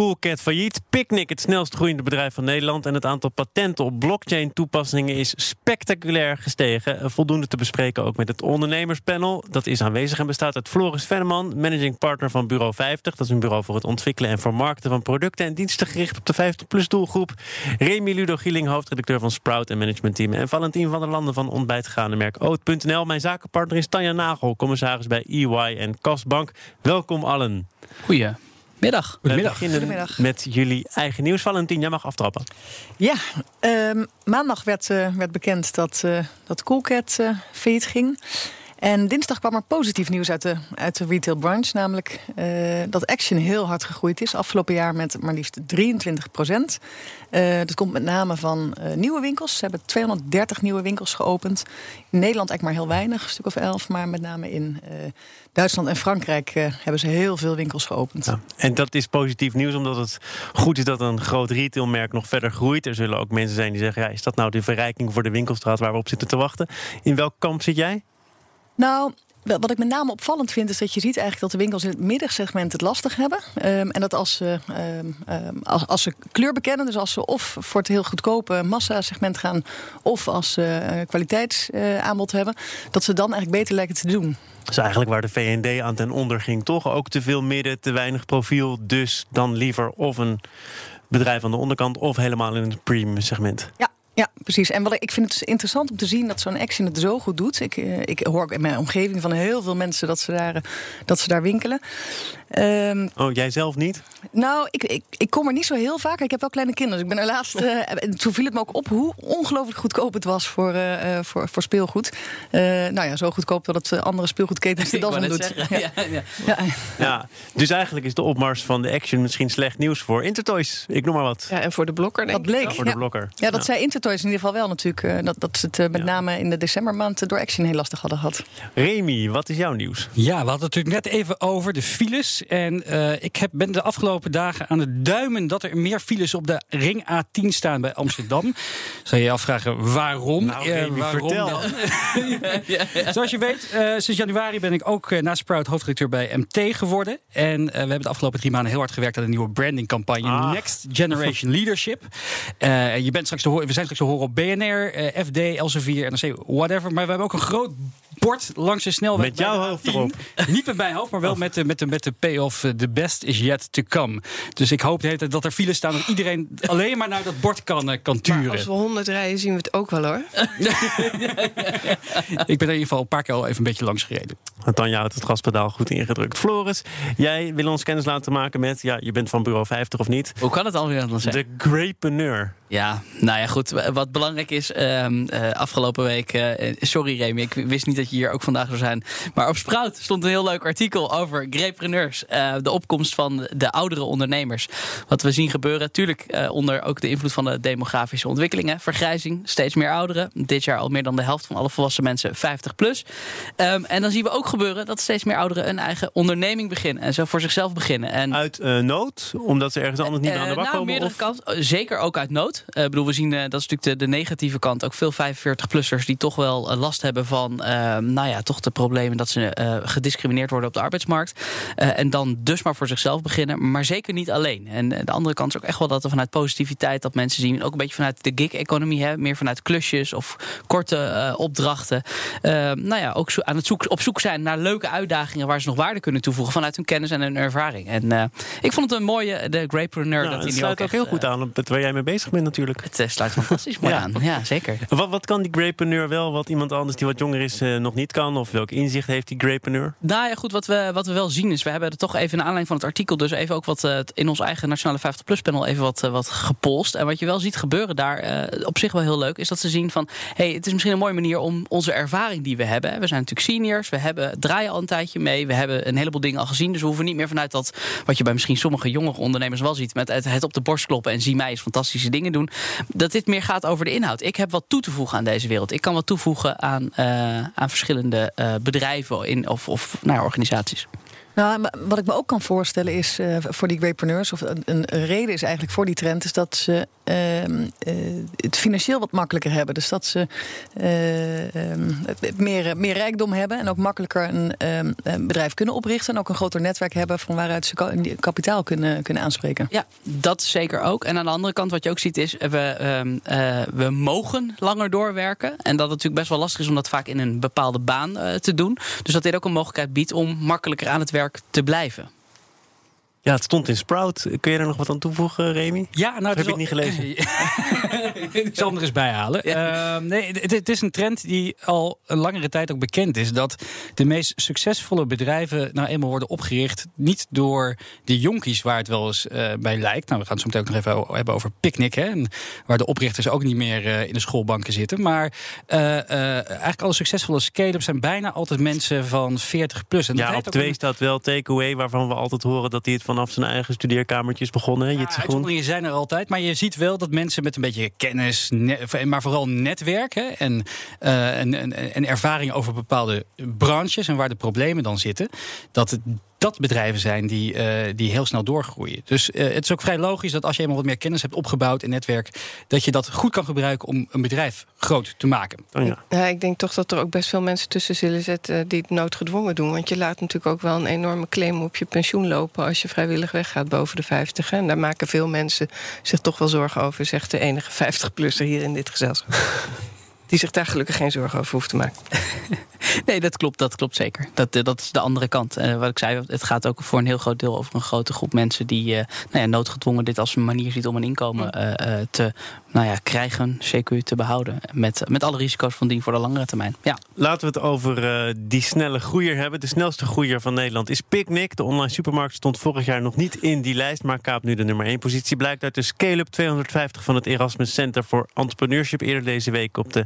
Coolcat failliet, Picnic het snelst groeiende bedrijf van Nederland... en het aantal patenten op blockchain-toepassingen is spectaculair gestegen. Voldoende te bespreken ook met het ondernemerspanel. Dat is aanwezig en bestaat uit Floris Venneman, managing partner van Bureau 50. Dat is een bureau voor het ontwikkelen en vermarkten van producten... en diensten gericht op de 50-plus doelgroep. Remy Ludo Gieling, hoofdredacteur van Sprout en managementteam... en Valentien van der Landen van ontbijtgaandenmerk Oat.nl. Mijn zakenpartner is Tanja Nagel, commissaris bij EY en Kastbank. Welkom allen. Goeie. Middag. Goedemiddag. We beginnen met jullie eigen nieuws. Valentin, jij mag aftrappen. Ja, uh, maandag werd, uh, werd bekend dat, uh, dat Coolcat uh, failliet ging. En dinsdag kwam er positief nieuws uit de, uit de retail branche. Namelijk uh, dat Action heel hard gegroeid is. Afgelopen jaar met maar liefst 23 procent. Uh, dat komt met name van uh, nieuwe winkels. Ze hebben 230 nieuwe winkels geopend. In Nederland eigenlijk maar heel weinig, een stuk of 11. Maar met name in Duitsland en Frankrijk hebben ze heel veel winkels geopend. En dat is positief nieuws, omdat het goed is dat een groot retailmerk nog verder groeit. Er zullen ook mensen zijn die zeggen: ja, is dat nou de verrijking voor de winkelstraat waar we op zitten te wachten? In welk kamp zit jij? Nou, wat ik met name opvallend vind, is dat je ziet eigenlijk dat de winkels in het middensegment het lastig hebben. Um, en dat als ze, um, um, als, als, ze kleur bekennen, dus als ze of voor het heel goedkope massa-segment gaan, of als ze uh, kwaliteitsaanbod uh, hebben, dat ze dan eigenlijk beter lijken te doen. Dat is eigenlijk waar de VND aan ten onder ging, toch? Ook te veel midden, te weinig profiel. Dus dan liever of een bedrijf aan de onderkant of helemaal in het premium segment. Ja, ja, precies. En wat ik, ik vind het zo om te zien dat zo'n Action het zo goed doet. Ik, ik hoor ook in mijn omgeving van heel veel mensen dat ze daar, dat ze daar winkelen. Um, oh, jij zelf niet? Nou, ik, ik, ik kom er niet zo heel vaak. Ik heb wel kleine kinderen. Dus ik ben er laatst. Uh, en toen viel het me ook op hoe ongelooflijk goedkoop het was voor, uh, voor, voor speelgoed. Uh, nou ja, zo goedkoop dat het andere speelgoedketens de das om doet. Ja. Ja, ja. Ja. ja. Dus eigenlijk is de opmars van de Action misschien slecht nieuws voor Intertoys. Ik noem maar wat. Ja, en voor de blokker, denk dat bleek. Ja, voor de blokker. Ja, dat zei Intertoys in ieder geval wel natuurlijk. dat, dat ze het met name in de decembermaand door Action heel lastig hadden gehad. Remy, wat is jouw nieuws? Ja, we hadden het natuurlijk net even over de files. En uh, ik heb, ben de afgelopen dagen aan het duimen dat er meer files op de ring A10 staan bij Amsterdam. Zou je je afvragen waarom? Nou, uh, waarom vertel. dan? ja, ja. Zoals je weet, uh, sinds januari ben ik ook na Sprout hoofdredacteur bij MT geworden. En we hebben de afgelopen drie maanden heel hard gewerkt aan een nieuwe brandingcampagne. Ah. Next Generation Leadership. je bent straks te horen, we zijn straks te horen op BNR, FD, Elsevier, NRC, whatever. Maar we hebben ook een groot bord langs de snelweg. Met jouw hoofd erop. Niet met mijn hoofd, maar wel met de, met de, met de payoff. The best is yet to come. Dus ik hoop de hele tijd dat er files staan. Dat iedereen alleen maar naar dat bord kan, kan turen. Maar als we 100 rijden, zien we het ook wel hoor. ik ben er in ieder geval een paar keer al even een beetje langs gereden. Tanja houdt het gaspedaal goed ingedrukt. Floris, jij wil ons kennis laten maken met... ja, je bent van bureau 50 of niet? Hoe kan het alweer dan zijn? De Grapreneur. Ja, nou ja, goed. Wat belangrijk is, uh, uh, afgelopen week... Uh, sorry Remy, ik wist niet dat je hier ook vandaag zou zijn. Maar op Sprout stond een heel leuk artikel over grapreneurs. de opkomst van de oudere ondernemers. Wat we zien gebeuren, natuurlijk onder ook de invloed van de demografische ontwikkelingen. Vergrijzing, steeds meer ouderen. Dit jaar al meer dan de helft van alle volwassen mensen 50 plus. Um, en dan zien we ook gebeuren dat steeds meer ouderen een eigen onderneming beginnen. En zo voor zichzelf beginnen. En, uit nood? Omdat ze ergens anders niet aan de bak nou, komen? Meerdere kant, zeker ook uit nood. Ik bedoel, we zien, dat is natuurlijk de, de, negatieve kant. Ook veel 45-plussers die toch wel last hebben van, nou ja, toch de problemen dat ze gediscrimineerd worden op de arbeidsmarkt. en dan dus maar voor zichzelf beginnen, maar zeker niet alleen. En de andere kant is ook echt wel dat er vanuit positiviteit dat mensen zien, ook een beetje vanuit de gig-economie, meer vanuit klusjes of korte opdrachten. nou ja, ook aan het zoek, op zoek zijn naar leuke uitdagingen waar ze nog waarde kunnen toevoegen vanuit hun kennis en hun ervaring. En ik vond het een mooie, de Grapepreneur. Dat het sluit ook, heel goed aan op het waar jij mee bezig bent natuurlijk. Het sluit fantastisch mooi ja. aan. Ja, zeker. Wat, wat kan die grapreneur wel, wat iemand anders die wat jonger is uh, nog niet kan? Of welk inzicht heeft die grapreneur? Nou ja, goed, wat we, wat we wel zien is, we hebben er toch even naar aanleiding van het artikel, dus even ook wat uh, in ons eigen Nationale 50PLUS panel even wat, wat gepolst. En wat je wel ziet gebeuren daar, op zich wel heel leuk, is dat ze zien van, hey, het is misschien een mooie manier om onze ervaring die we hebben. We zijn natuurlijk seniors, we hebben, draaien al een tijdje mee, we hebben een heleboel dingen al gezien, dus we hoeven niet meer vanuit dat, wat je bij misschien sommige jongere ondernemers wel ziet, met het, op de borst kloppen en zie mij eens fantastische dingen doen. Dat dit meer gaat over de inhoud. Ik heb wat toe te voegen aan deze wereld. Ik kan wat toevoegen aan, uh, aan verschillende uh, bedrijven in, of, of nou, organisaties. Nou, wat ik me ook kan voorstellen is uh, voor die grapepreneurs, of een, reden is eigenlijk voor die trend, is dat ze uh, uh, het financieel wat makkelijker hebben. Dus dat ze ehm, meer, meer rijkdom hebben en ook makkelijker een, ehm, een, bedrijf kunnen oprichten. En ook een groter netwerk hebben van waaruit ze kapitaal kunnen, kunnen aanspreken. Ja, dat zeker ook. En aan de andere kant, wat je ook ziet, is we, we mogen langer doorwerken. En dat het natuurlijk best wel lastig is om dat vaak in een bepaalde baan te doen. Dus dat dit ook een mogelijkheid biedt om makkelijker aan het werk te blijven. Ja, het stond in Sprout. Kun je er nog wat aan toevoegen, Remy? Ja, nou, heb ik niet gelezen. ik zal er eens bijhalen. Uh, nee, het, is een trend die al een langere tijd ook bekend is. Dat de meest succesvolle bedrijven nou eenmaal worden opgericht. Niet door de jonkies waar het wel eens uh, bij lijkt. Nou, we gaan het zo meteen ook nog even hebben over Picnic. Hè, en waar de oprichters ook niet meer uh, in de schoolbanken zitten. Maar uh, eigenlijk alle succesvolle scale-ups zijn bijna altijd mensen van 40 plus. En ja, op twee staat wel Takeaway, waarvan we altijd horen dat hij het vanaf zijn eigen studeerkamertje is begonnen. Ja, uitzonderingen zijn er altijd. Maar je ziet wel dat mensen met een beetje kennis, maar vooral netwerk hè, en, uh, en, en, en ervaring over bepaalde branches en waar de problemen dan zitten, dat het dat bedrijven zijn die, uh, die heel snel doorgroeien. Dus uh, het is ook vrij logisch dat als je eenmaal wat meer kennis hebt opgebouwd in netwerk, dat je dat goed kan gebruiken om een bedrijf groot te maken. Oh ja. ja. ik denk toch dat er ook best veel mensen tussen zullen zitten die het noodgedwongen doen. Want je laat natuurlijk ook wel een enorme claim op je pensioen lopen als je vrijwillig weggaat boven de 50. En daar maken veel mensen zich toch wel zorgen over, zegt de enige 50-plusser hier in dit gezelschap. die zich daar gelukkig geen zorgen over hoeft te maken. Nee, dat klopt, dat klopt zeker. Dat, eh, dat is de andere kant. Uh, wat ik zei, het gaat ook voor een heel groot deel over een grote groep mensen die uh, nou ja, noodgedwongen dit als een manier ziet om een inkomen uh, te nou ja, krijgen, CQ te behouden. Met, met alle risico's van dien voor de langere termijn. Ja. Laten we het over die snelle groeier hebben. De snelste groeier van Nederland is Picnic. De online supermarkt stond vorig jaar nog niet in die lijst, maar kaapt nu de nummer 1 positie. Blijkt uit de Scale-up 250 van het Erasmus Center voor Entrepreneurship eerder deze week op de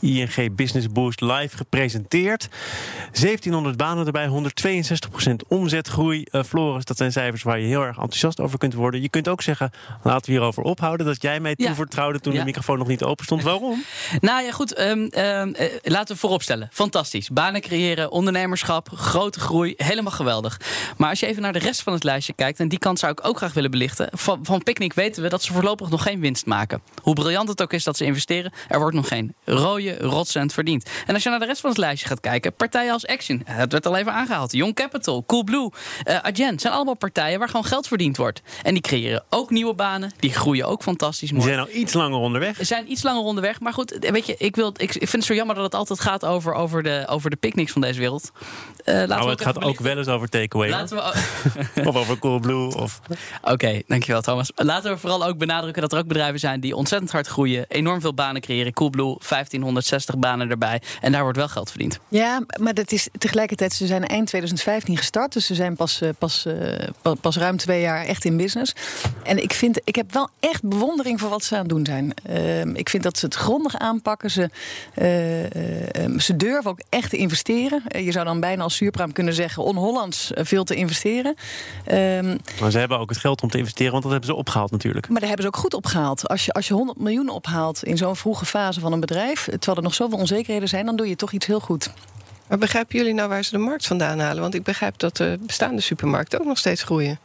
ING Business Boost live gepresenteerd. 1700 banen erbij, 162% omzetgroei. Uh, Floris, dat zijn cijfers waar je heel erg enthousiast over kunt worden. Je kunt ook zeggen, laten we hierover ophouden. Dat jij mij toevertrouwde toen de microfoon nog niet open stond. Waarom? nou ja, goed. Um, um, laten we vooropstellen. Fantastisch. Banen creëren, ondernemerschap, grote groei. Helemaal geweldig. Maar als je even naar de rest van het lijstje kijkt... en die kant zou ik ook graag willen belichten. Van, van Picnic weten we dat ze voorlopig nog geen winst maken. Hoe briljant het ook is dat ze investeren... er wordt nog geen rode rotcent verdiend. En als je naar de rest van het lijstje gaat kijken, partijen als Action, het werd al even aangehaald, Young Capital, Coolblue, uh, Agent, zijn allemaal partijen waar gewoon geld verdiend wordt. En die creëren ook nieuwe banen, die groeien ook fantastisch mooi. Die zijn al iets langer onderweg. Ze zijn iets langer onderweg, maar goed, weet je, ik, wil, ik vind het zo jammer dat het altijd gaat over, over, de, over de picknicks van deze wereld. Uh, laten nou, het gaat ook wel eens over takeaway. Laten we of over Coolblue. Of... Oké, dankjewel Thomas. Laten we vooral ook benadrukken dat er ook bedrijven zijn die ontzettend hard groeien, enorm veel banen creëren. Coolblue, 1560 banen erbij. En daar wordt wel geld verdiend. Ja, maar dat is tegelijkertijd, ze zijn eind 2015 gestart. Dus ze zijn pas, eh, pas, eh, pas ruim twee jaar echt in business. En ik, vind, ik heb wel echt bewondering voor wat ze aan het doen zijn. Ehm, ik vind dat ze het grondig aanpakken. Ze, uh, um, ze durven ook echt te investeren. je zou dan bijna als zuurpraam kunnen zeggen... on-Hollands veel te investeren. Um, maar ze hebben ook het geld om te investeren... want dat hebben ze opgehaald natuurlijk. Maar daar hebben ze ook goed opgehaald. Als je, als je 100 miljoen ophaalt in zo'n vroege fase van een bedrijf... terwijl er nog zoveel onzekerheden zijn... dan doe je toch iets heel goed. Maar begrijpen jullie nou waar ze de markt vandaan halen? Want ik begrijp dat de bestaande supermarkten ook nog steeds groeien.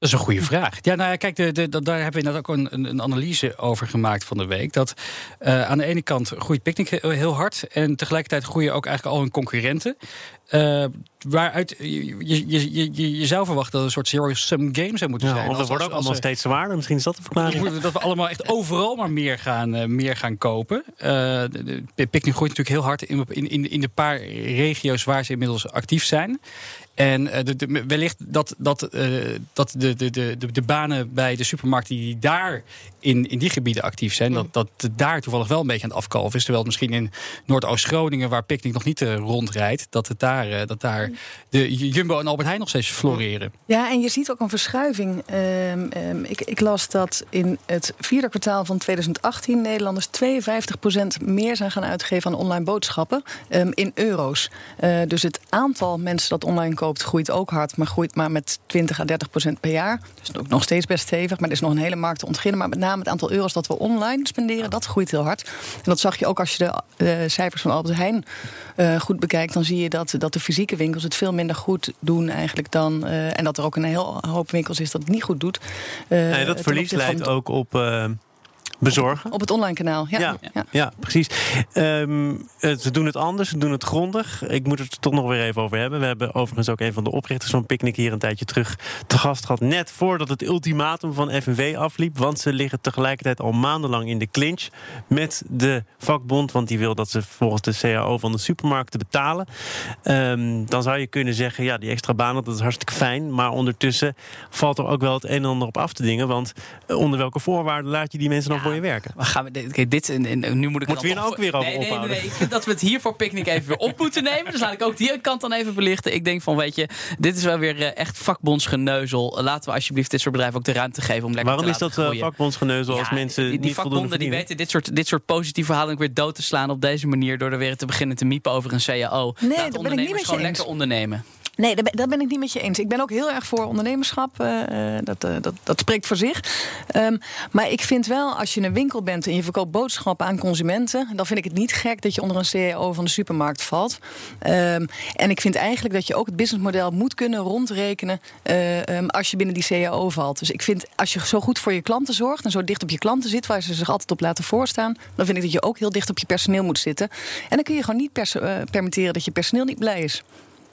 Dat is een goede vraag. Ja, nou ja, kijk, de, de, daar hebben we net ook een, een, analyse over gemaakt van de week. Dat uh, aan de ene kant groeit Picnic heel hard. En tegelijkertijd groeien ook eigenlijk al hun concurrenten. Uh, waaruit je, je, je, je, zou verwachten dat het een soort zero-sum game zou moeten zijn. Want we worden ook allemaal steeds zwaarder. Misschien is dat de verklaring. Dat we allemaal echt overal maar meer gaan, uh, meer gaan kopen. Uh, de, de Picnic groeit natuurlijk heel hard in, in, in de paar regio's waar ze inmiddels actief zijn. En uh, de, wellicht dat, dat, uh, dat de, de, de, de banen bij de supermarkten die daar in, in die gebieden actief zijn, dat, dat daar toevallig wel een beetje aan het afkalven is. Terwijl het misschien in Noordoost-Groningen, waar Picnic nog niet uh, rondrijdt, dat, het daar, dat daar de Jumbo en Albert Heijn nog steeds floreren. Ja, en je ziet ook een verschuiving. Um, um, ik, ik, las dat in het vierde kwartaal van 2018 Nederlanders 52% meer zijn gaan uitgeven aan online boodschappen um, in euro's. Uh, dus het aantal mensen dat online koopt groeit ook hard, maar groeit maar met 20 à 30 procent per jaar. Dus ook nog steeds best stevig, maar er is nog een hele markt te ontginnen. Maar met name het aantal euro's dat we online spenderen, dat groeit heel hard. En dat zag je ook als je de uh, cijfers van Albert Heijn uh, goed bekijkt. Dan zie je dat, dat de fysieke winkels het veel minder goed doen eigenlijk dan. eh, en dat er ook een heel hoop winkels is dat het niet goed doet. eh, Nee, dat verlies leidt ook op eh, bezorgen. Op het online kanaal, ja. Ja. ja. Ja, precies. Eh, ze doen het anders, ze doen het grondig. Ik moet het er toch nog weer even over hebben. We hebben overigens ook een van de oprichters van Picnic hier een tijdje terug te gast gehad. Net voordat het ultimatum van FNV afliep. Want ze liggen tegelijkertijd al maandenlang in de clinch met de vakbond. Want die wil dat ze volgens de CAO van de supermarkten betalen. Ehm, dan zou je kunnen zeggen, ja, die extra banen, dat is hartstikke fijn. Maar ondertussen valt er ook wel het een en ander op af te dingen. Want eh, onder welke voorwaarden laat je die mensen Ja. Voor je werken? Maar gaan we dit, dit en, en nu moet ik Moeten we dan hier toch- ook weer over nee, nee, nee, ophouden? nee, Ik vind dat we het hier voor Picnic even weer op moeten nemen. Dus laat ik ook die kant dan even belichten. Ik denk van, weet je, dit is wel weer eh, echt vakbondsgeneuzel. Laten we alsjeblieft dit soort bedrijven ook de ruimte geven om lekker Waarom te is dat eh, groeien. vakbondsgeneuzel als Ja, mensen die, die niet voldoende vakbonden die weten dit soort, dit soort positieve verhalen ook weer dood te slaan op deze manier. Door er weer te beginnen te miepen over een CAO. Nee, Laat daar ben ik niet ondernemers met je gewoon eens. lekker ondernemen. Nee, dat ben ik niet met je eens. Ik ben ook heel erg voor ondernemerschap. eh, eh, dat, eh, dat, dat spreekt voor zich. Ehm, maar ik vind wel, als je een winkel bent en je verkoopt boodschappen aan consumenten, dan vind ik het niet gek dat je onder een CEO van de supermarkt valt. Ehm, en ik vind eigenlijk dat je ook het businessmodel moet kunnen rondrekenen eh, ehm, als je binnen die CAO valt. Dus ik vind, als je zo goed voor je klanten zorgt en zo dicht op je klanten zit, waar ze zich altijd op laten voorstaan, dan vind ik dat je ook heel dicht op je personeel moet zitten. En dan kun je gewoon niet permitteren dat je personeel niet blij is.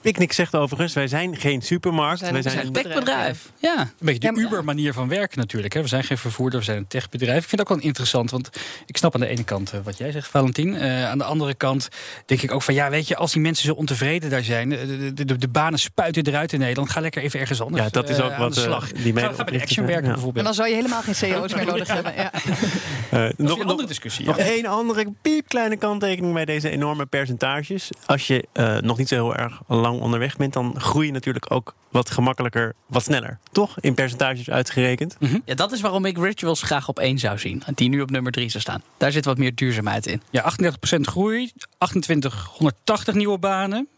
Picnic zegt overigens, wij zijn geen supermarkt. We zijn- wij zijn een Techbedrijf. Ja. Een beetje de Uber-manier van werken natuurlijk. Hè. We zijn geen vervoerder, we zijn een techbedrijf. Ik vind het ook wel interessant, want ik snap aan de ene kant eh, wat jij zegt, Valentien. Eh, aan de andere kant denk ik ook van, ja, weet je, als die mensen zo ontevreden daar zijn, eh, de, de, de, de banen spuiten eruit in Nederland, ga lekker even ergens anders Ja, dat is ook wat, de slag. die ga, ga bij de Action werken ja. En bijvoorbeeld. dan zou je helemaal geen CEO's meer nodig hebben. Ja. Eh, nog, een andere discussie. nog ja. één andere piepkleine kanttekening bij deze enorme percentages. Als je eh, nog niet zo heel erg lang onderweg bent, dan groei je natuurlijk ook wat gemakkelijker, wat sneller. Toch? In percentages uitgerekend. Ja, dat is waarom ik Rituals graag op één zou zien. Die nu op nummer drie zou staan. Daar zit wat meer duurzaamheid in. Ja, 38% groei, 2880 nieuwe banen.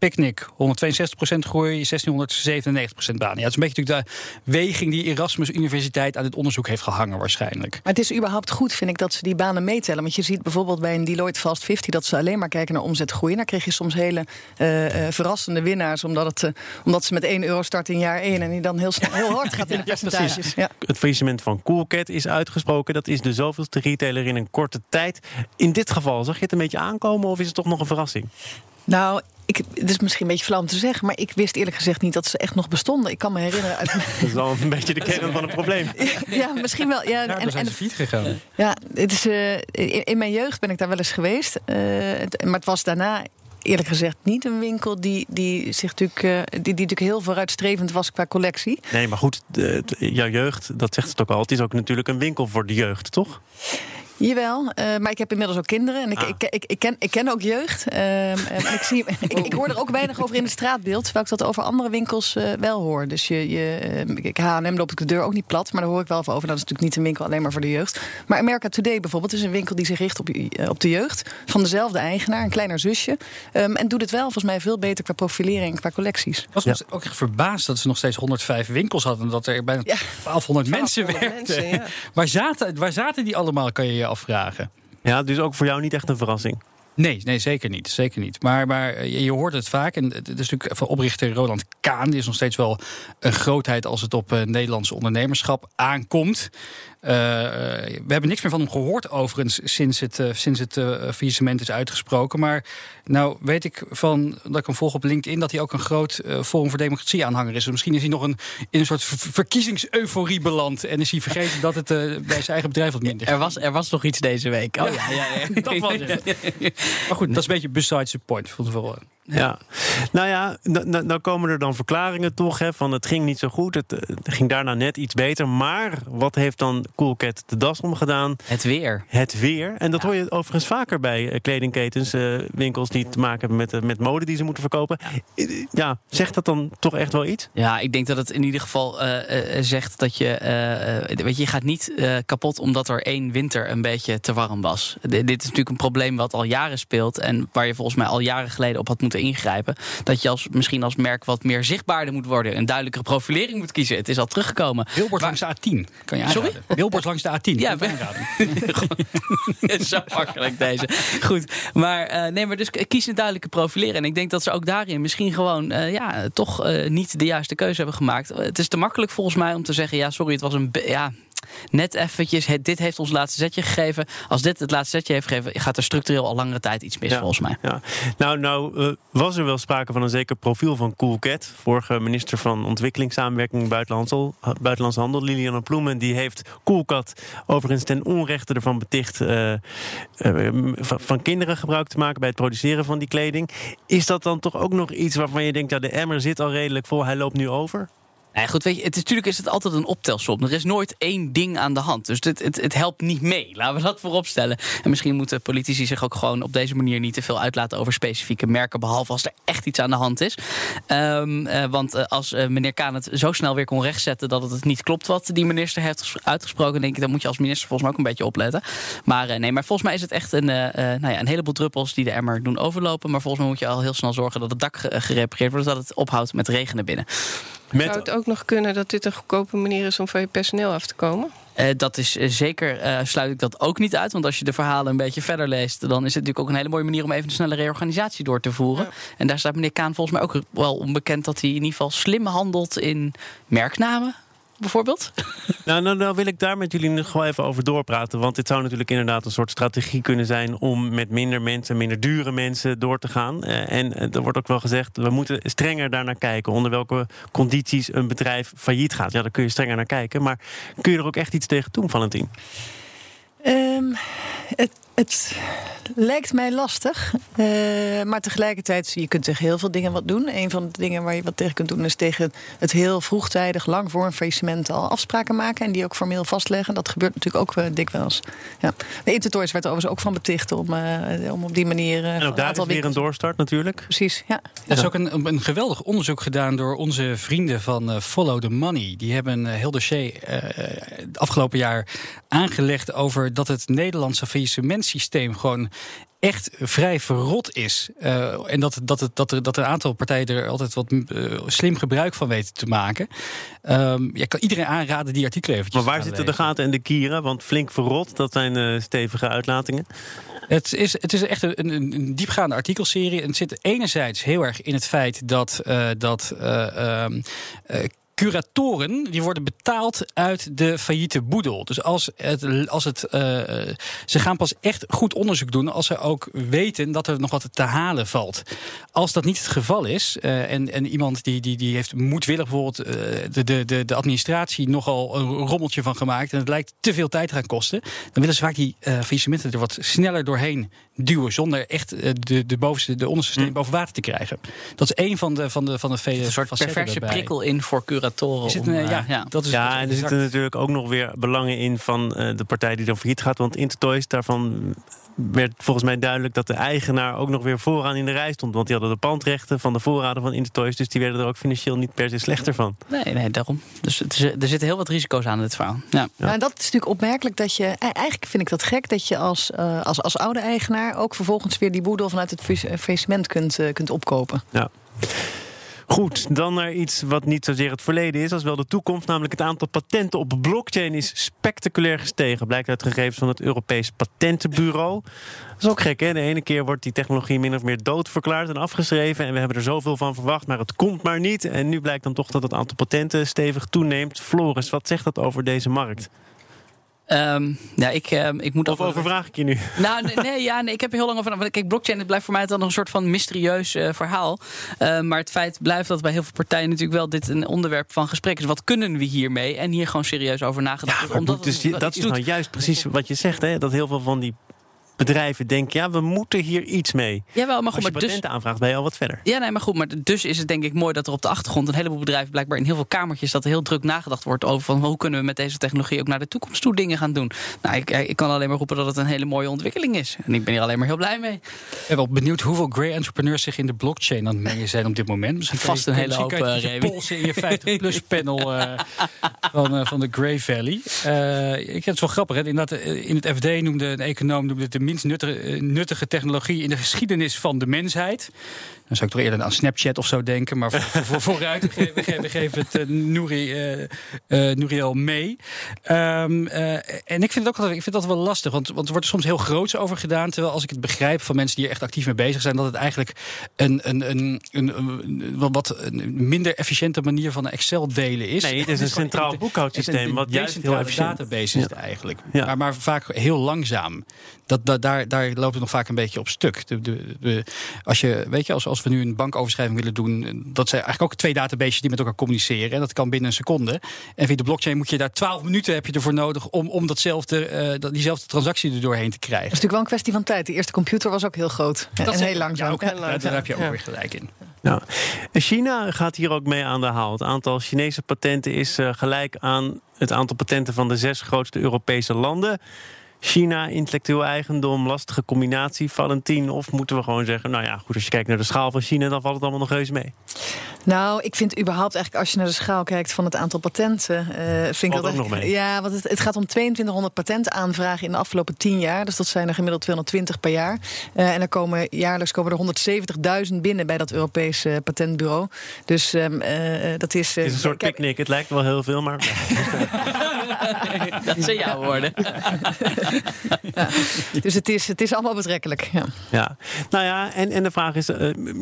Picnic, 162% groei, 1697% banen. Ja, het is een beetje natuurlijk de weging die Erasmus Universiteit aan dit onderzoek heeft gehangen waarschijnlijk. Maar het is überhaupt goed, vind ik, dat ze die banen meetellen. Want je ziet bijvoorbeeld bij een Deloitte Fast 50 dat ze alleen maar kijken naar omzetgroei. Dan krijg je soms hele eh, eh, verrassende winnaars, omdat, het, eh, omdat ze met 1 euro starten in jaar 1 en die dan heel, snel, heel hard gaat in de percentages. Ja. Het faillissement van Coolcat is uitgesproken. Dat is de zoveelste retailer in een korte tijd. In dit geval, zag je het een beetje aankomen of is het toch nog een verrassing? Nou, ik, het is misschien een beetje flauw om te zeggen, maar ik wist eerlijk gezegd niet dat ze echt nog bestonden. Ik kan me herinneren uit. Dat is wel een beetje de kern van het probleem. ja, misschien wel. Ja, Ja, en, daar zijn en ze fiets gegaan. Ja, het is, eh, in, in mijn jeugd ben ik daar wel eens geweest. Eh, het- maar het was daarna eerlijk gezegd niet een winkel die, die, zich natuurlijk, eh, die, die natuurlijk heel vooruitstrevend was qua collectie. Nee, maar goed, de- de- jouw jeugd, dat zegt het ook al. Het is ook natuurlijk een winkel voor de jeugd, toch? Jawel, eh, maar ik heb inmiddels ook kinderen en ik, Ah. ik, ik, ik, ken, ik ken ook jeugd. Ehm, ik, zie, ik, ik hoor er ook weinig over in het straatbeeld, terwijl ik dat over andere winkels eh, wel hoor. Dus je, je, ik H&M loop ik de deur ook niet plat, maar daar hoor ik wel over. Dat is natuurlijk niet een winkel alleen maar voor de jeugd. Maar America Today bijvoorbeeld is een winkel die zich richt op, eh, op de jeugd. Van dezelfde eigenaar, een kleiner zusje. Ehm, en doet het wel volgens mij veel beter qua profilering en qua collecties. Ik was ook echt verbaasd dat ze nog steeds 105 winkels hadden. En dat er bijna Ja. 1200 mensen 1200 werkten. mensen, ja. waar, zaten, waar zaten die allemaal, kan je je afvragen. Ja, dus ook voor jou niet echt een verrassing. Nee, nee, zeker niet. Zeker niet. Maar, maar eh, je, hoort het vaak. En het is natuurlijk van oprichter Roland Kaan. Die is nog steeds wel een grootheid als het op uh, Nederlandse ondernemerschap aankomt. Uh, we hebben niks meer van hem gehoord overigens sinds het, uh, sinds het faillissement is uitgesproken. Maar nou weet ik van dat ik hem volg op LinkedIn dat hij ook een groot Forum voor Democratie aanhanger is. Dus misschien is hij nog een, in een soort verkiezingseuphorie beland. En is hij vergeten dat het bij zijn eigen bedrijf wat minder er was, er was nog iets deze week. Oh ja, ja, ja. dat was het. Maar goed, dat is een beetje besides the point. Vond ik wel. Ja. nou ja, nou komen er dan verklaringen toch hè, van het ging niet zo goed. Het, het, ging daarna net iets beter. Maar wat heeft dan Coolcat de das omgedaan? Het weer. Het weer. En dat ja. hoor je overigens vaker bij uh, kledingketens, uh, winkels die te maken hebben met, uh, met mode die ze moeten verkopen. Ja. zegt dat dan toch echt wel iets? Ja, ik denk dat het in ieder geval eh, zegt dat je, weet je, je gaat niet kapot omdat er één winter een beetje te warm was. D dit is natuurlijk een probleem wat al jaren speelt en waar je volgens mij al jaren geleden op had moeten ingrijpen. Dat je als, misschien als merk wat meer zichtbaarder moet worden. Een duidelijkere profilering moet kiezen. Het is al teruggekomen. Billboard langs de A10. Kan je Sorry? Billboard langs de A10. Ja, aanraden. Zo makkelijk deze. Goed, maar, eh, nee, maar dus kies een duidelijke profileren. En ik denk dat ze ook daarin misschien gewoon eh, ja, toch eh, niet de juiste keuze hebben gemaakt. Het is te makkelijk volgens mij om te zeggen: ja, sorry, het was een. Ja, net eventjes. Het, dit heeft ons laatste zetje gegeven. Als dit het laatste zetje heeft gegeven, gaat er structureel al langere tijd iets mis, Ja. volgens mij. Ja. Nou, nou eh, was er wel sprake van een zeker profiel van Coolcat. Vorige minister van Ontwikkelingssamenwerking Buitenlandse Handel, Buitenlandse Handel Liliane Ploemen, die heeft Coolcat overigens ten onrechte ervan beticht eh, eh, van, van kinderen gebruik te maken bij het produceren van die kleding. Is dat dan toch ook nog iets waarvan je denkt, ja, de emmer zit al redelijk vol, hij loopt nu over? Nou goed, weet je, het is, natuurlijk is het altijd een optelsom. Er is nooit één ding aan de hand. Dus het, het, het helpt niet mee. Laten we dat voorop stellen. En misschien moeten politici zich ook gewoon op deze manier niet te veel uitlaten over specifieke merken. Behalve als er echt iets aan de hand is. Ehm, eh, want eh, als eh, meneer Kaan het zo snel weer kon rechtzetten dat het niet klopt wat die minister heeft ges- uitgesproken, denk ik, dan moet je als minister volgens mij ook een beetje opletten. Maar nee, maar volgens mij is het echt een, nou ja, een heleboel druppels die de emmer doen overlopen. Maar volgens mij moet je al heel snel zorgen dat het dak ge- gerepareerd wordt, dat het ophoudt met regenen binnen. Met, Zou het ook nog kunnen dat dit een goedkope manier is om van je personeel af te komen? Eh, dat is eh, zeker, eh, sluit ik dat ook niet uit. Want als je de verhalen een beetje verder leest, dan is het natuurlijk ook een hele mooie manier om even een snelle reorganisatie door te voeren. Ja. En daar staat meneer Kaan volgens mij ook wel onbekend dat hij in ieder geval slim handelt in merknamen. Bijvoorbeeld. Nou, nou, nou wil ik daar met jullie nog wel even over doorpraten. Want dit zou natuurlijk inderdaad een soort strategie kunnen zijn om met minder mensen, minder dure mensen door te gaan. Eh, en eh, er wordt ook wel gezegd, we moeten strenger daarnaar kijken. Onder welke condities een bedrijf failliet gaat. Ja, daar kun je strenger naar kijken. Maar kun je er ook echt iets tegen doen, Valentin? Ehm, het, het lijkt mij lastig. Eh, maar tegelijkertijd, je kunt tegen heel veel dingen wat doen. Een van de dingen waar je wat tegen kunt doen... is tegen het heel vroegtijdig, lang voor een faillissement... al afspraken maken en die ook formeel vastleggen. Dat gebeurt natuurlijk ook eh, dikwijls. Ja. De Intertoys werd er overigens ook van beticht... om, eh, om op die manier... En een ook daar is weer een doorstart natuurlijk. Precies, ja. Er is ook een, een geweldig onderzoek gedaan door onze vrienden van Follow the Money. Die hebben een heel dossier eh, het afgelopen jaar aangelegd over dat het Nederlandse faillissementsysteem gewoon echt vrij verrot is. Eh, en dat, dat, het, dat, er, dat een aantal partijen er altijd wat eh, slim gebruik van weten te maken. Ja, ik kan iedereen aanraden die artikelen eventjes Maar waar zitten de gaten en de kieren? Want flink verrot, dat zijn eh, stevige uitlatingen. Het is, het is echt een, een, een diepgaande artikelserie. En het zit enerzijds heel erg in het feit dat, dat eh, ehm, eh, curatoren die worden betaald uit de failliete boedel. Dus als het, als het, eh, ze gaan pas echt goed onderzoek doen als ze ook weten dat er nog wat te halen valt. Als dat niet het geval is eh, en, en iemand die, die, die heeft moedwillig bijvoorbeeld eh, de, de, de, de administratie nogal een rommeltje van gemaakt en het lijkt te veel tijd te gaan kosten, dan willen ze vaak die faillissementen er wat sneller doorheen duwen zonder echt de, de bovenste, de onderste steen boven water te krijgen. Dat is een van de, van de, van de vele Een soort perverse daarbij. prikkel in voor curatoren. Is het om, een, eh, ja, ja. dat is Ja, en er zitten natuurlijk ook nog weer belangen in van eh, de partij die dan failliet gaat. Want Intertoys, daarvan werd volgens mij duidelijk dat de eigenaar ook nog weer vooraan in de rij stond. Want die hadden de pandrechten van de voorraden van Intertoys. Dus die werden er ook financieel niet per se slechter van. Nee, nee, daarom. Dus het is, er zitten heel wat risico's aan in dit verhaal. Ja. Nou, en dat is natuurlijk opmerkelijk dat je. e- Eigenlijk vind ik dat gek dat je als, eh, als, als oude eigenaar ook vervolgens weer die boedel vanuit het failliss- faillissement kunt, kunt opkopen. Ja. Goed, dan naar iets wat niet zozeer het verleden is, als wel de toekomst. Namelijk het aantal patenten op blockchain is spectaculair gestegen. Blijkt uit gegevens van het Europees Patentenbureau. Dat is ook gek, hè? De ene keer wordt die technologie min of meer doodverklaard en afgeschreven. En we hebben er zoveel van verwacht, maar het komt maar niet. En nu blijkt dan toch dat het aantal patenten stevig toeneemt. Floris, wat zegt dat over deze markt? Ehm, ja, ik, ehm, ik moet Of overvraag ik je nu? Nou, nee, nee, ja, nee, ik heb er heel lang over. Kijk, blockchain het blijft voor mij dan een soort van mysterieus eh, verhaal. Eh, maar het feit blijft dat bij heel veel partijen natuurlijk wel dit een onderwerp van gesprek is. Wat kunnen we hiermee? En hier gewoon serieus over nagedacht Ja, wordt, omdat dus, het dat iets is nou juist precies wat je zegt, hè? Dat heel veel van die bedrijven denken, ja, we moeten hier iets mee. Jawel, maar Als goed, je maar dus, aanvraagt, ben je al wat verder. Ja, nee, maar goed. Maar dus is het denk ik mooi dat er op de achtergrond een heleboel bedrijven, blijkbaar in heel veel kamertjes, dat er heel druk nagedacht wordt over van hoe kunnen we met deze technologie ook naar de toekomst toe dingen gaan doen. Nou, ik, ik kan alleen maar roepen dat het een hele mooie ontwikkeling is. En ik ben hier alleen maar heel blij mee. Ik ben wel benieuwd hoeveel grey entrepreneurs zich in de blockchain aan het mengen zijn op dit moment. Misschien Vast je- een hele hoop, eh, je polsen in je 50-plus panel eh, van, eh, van de Grey Valley. Eh, ik vind het wel grappig. Hè? Inderdaad, eh, in het FD noemde een econoom noemde het de minst eh, nuttige technologie in de geschiedenis van de mensheid. Dan zou ik toch eerder aan Snapchat of zo denken. Maar voor, voor, vooruit, we geven, we geven het uh, uh, Nouriel mee. Um, en ik vind, het ook altijd, ik vind dat wel lastig. Want, want er wordt er soms heel groots over gedaan. Terwijl als ik het begrijp van mensen die er echt actief mee bezig zijn... dat het eigenlijk een, een, een, een, een wat een minder efficiënte manier van Excel delen is. Nee, het is een centraal boekhoudsysteem. Wat juist heel efficiënt database is eigenlijk. Ja. Maar, maar vaak heel langzaam. Dat, dat, daar, daar loopt het nog vaak een beetje op stuk. De, de, de, als, je, weet je, als, als we nu een bankoverschrijving willen doen, dat zijn eigenlijk ook twee databases die met elkaar communiceren. En dat kan binnen een seconde. En via de blockchain moet je daar 12 minuten heb je ervoor nodig om, om datzelfde, uh, diezelfde transactie er doorheen te krijgen. Dat is natuurlijk wel een kwestie van tijd. De eerste computer was ook heel groot. Dat en heel langzaam. Ja, ook, daar heb je ook weer gelijk in. Ja. China gaat hier ook mee aan de haal. Het aantal Chinese patenten is uh, gelijk aan het aantal patenten van de zes grootste Europese landen. China, intellectueel eigendom, lastige combinatie, Valentin? Of moeten we gewoon zeggen, nou ja, goed, als je kijkt naar de schaal van China, dan valt het allemaal nog heus mee? Nou, ik vind überhaupt eigenlijk als je naar de schaal kijkt van het aantal patenten. Uh, vind ik dat ook nog mee. Ja, want het, het, gaat om 2200 patentaanvragen in de afgelopen 10 jaar. Dus dat zijn er gemiddeld 220 per jaar. Uh, en er komen jaarlijks komen er 170.000 binnen bij dat Europese patentbureau. Dus um, uh, dat is. het is een soort picknick. Het lijkt wel heel veel, maar. dat zijn jouw woorden. ja. Dus het is, het is allemaal betrekkelijk. Ja. ja. Nou ja, en, en de vraag is: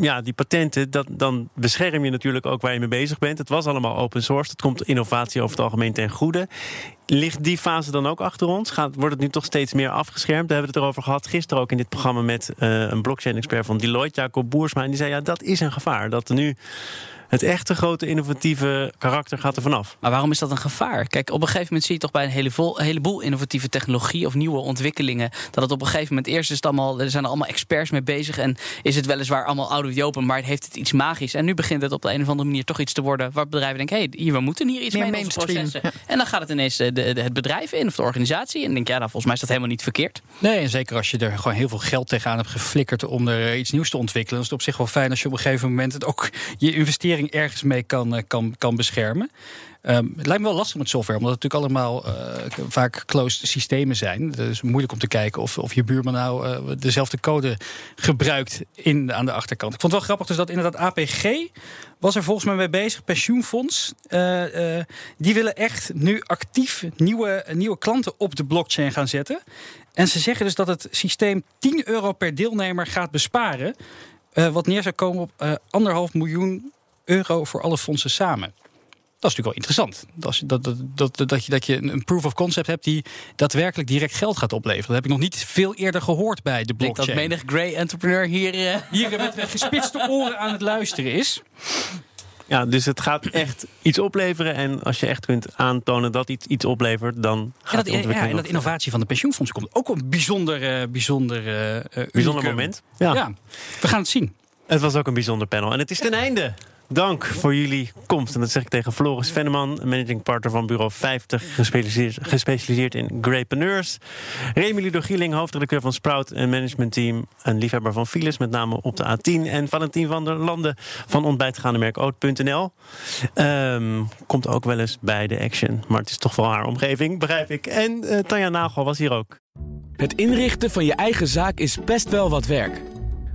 ja, die patenten, dat, dan bescherm je natuurlijk ook waar je mee bezig bent. Het was allemaal open source. Het komt innovatie over het algemeen ten goede. Ligt die fase dan ook achter ons? Gaat, wordt het nu toch steeds meer afgeschermd? We hebben het erover gehad gisteren ook in dit programma met uh, een blockchain-expert van Deloitte, Jacob Boersma. En die zei: ja, dat is een gevaar. Dat nu het echte grote innovatieve karakter gaat er vanaf. Maar waarom is dat een gevaar? Kijk, op een gegeven moment zie je toch bij een heleboel innovatieve technologie of nieuwe ontwikkelingen. dat het op een gegeven moment eerst is het allemaal. er zijn er allemaal experts mee bezig. en is het weliswaar allemaal out of the open. maar heeft het iets magisch. En nu begint het op de een of andere manier toch iets te worden. waar bedrijven denken: hé, hey, hier, we moeten hier iets Meer mee in processen. En dan gaat het ineens eh, de, de, het bedrijf in of de organisatie. En denk ja, nou, volgens mij is dat helemaal niet verkeerd. Nee, en zeker als je er gewoon heel veel geld tegenaan hebt geflikkerd. om er iets nieuws te ontwikkelen. dan is het op zich wel fijn als je op een gegeven moment het ook je investering ergens mee kan kan, eh, kan, kan beschermen. Um, het lijkt me wel lastig met software, omdat het natuurlijk allemaal uh, vaak closed systemen zijn. Is moeilijk om te kijken of, of je buurman nou uh, dezelfde code gebruikt in, aan de achterkant. Ik vond het wel grappig dus dat inderdaad APG was er volgens mij mee bezig. Pensioenfonds, die willen echt nu actief nieuwe, nieuwe klanten op de blockchain gaan zetten. En ze zeggen dus dat het systeem 10 euro per deelnemer gaat besparen. wat neer zou komen op anderhalf miljoen euro voor alle fondsen samen. Dat is natuurlijk wel interessant. Dat, dat, dat, dat, dat, je, dat je een proof of concept hebt die daadwerkelijk direct geld gaat opleveren. Dat heb ik nog niet veel eerder gehoord bij de blockchain. Ik denk dat menig grey entrepreneur hier... Uh... Hier met gespitste oren aan het luisteren is. Ja, dus het gaat echt iets opleveren. En als je echt kunt aantonen dat iets iets oplevert, dan gaat en dat, ja, en dat innovatie van de pensioenfondsen komt ook een bijzonder, uh, bijzonder, uh, bijzonder moment. Ja. ja, we gaan het zien. Het was ook een bijzonder panel. En het is ten einde. Dank voor jullie komst. En dat zeg ik tegen Floris Venneman, managing partner van Bureau 50, gespecialiseerd, gespecialiseerd in Grapreneurs. Remy Ludo Gieling, hoofdredacteur van Sprout en managementteam. Een liefhebber van files, met name op de A10. En Valentin van der Landen van ontbijtgaandemerk Oud.nl. Um, komt ook wel eens bij de Action. Maar het is toch wel haar omgeving, begrijp ik. En uh, Tanja Nagel was hier ook. Het inrichten van je eigen zaak is best wel wat werk.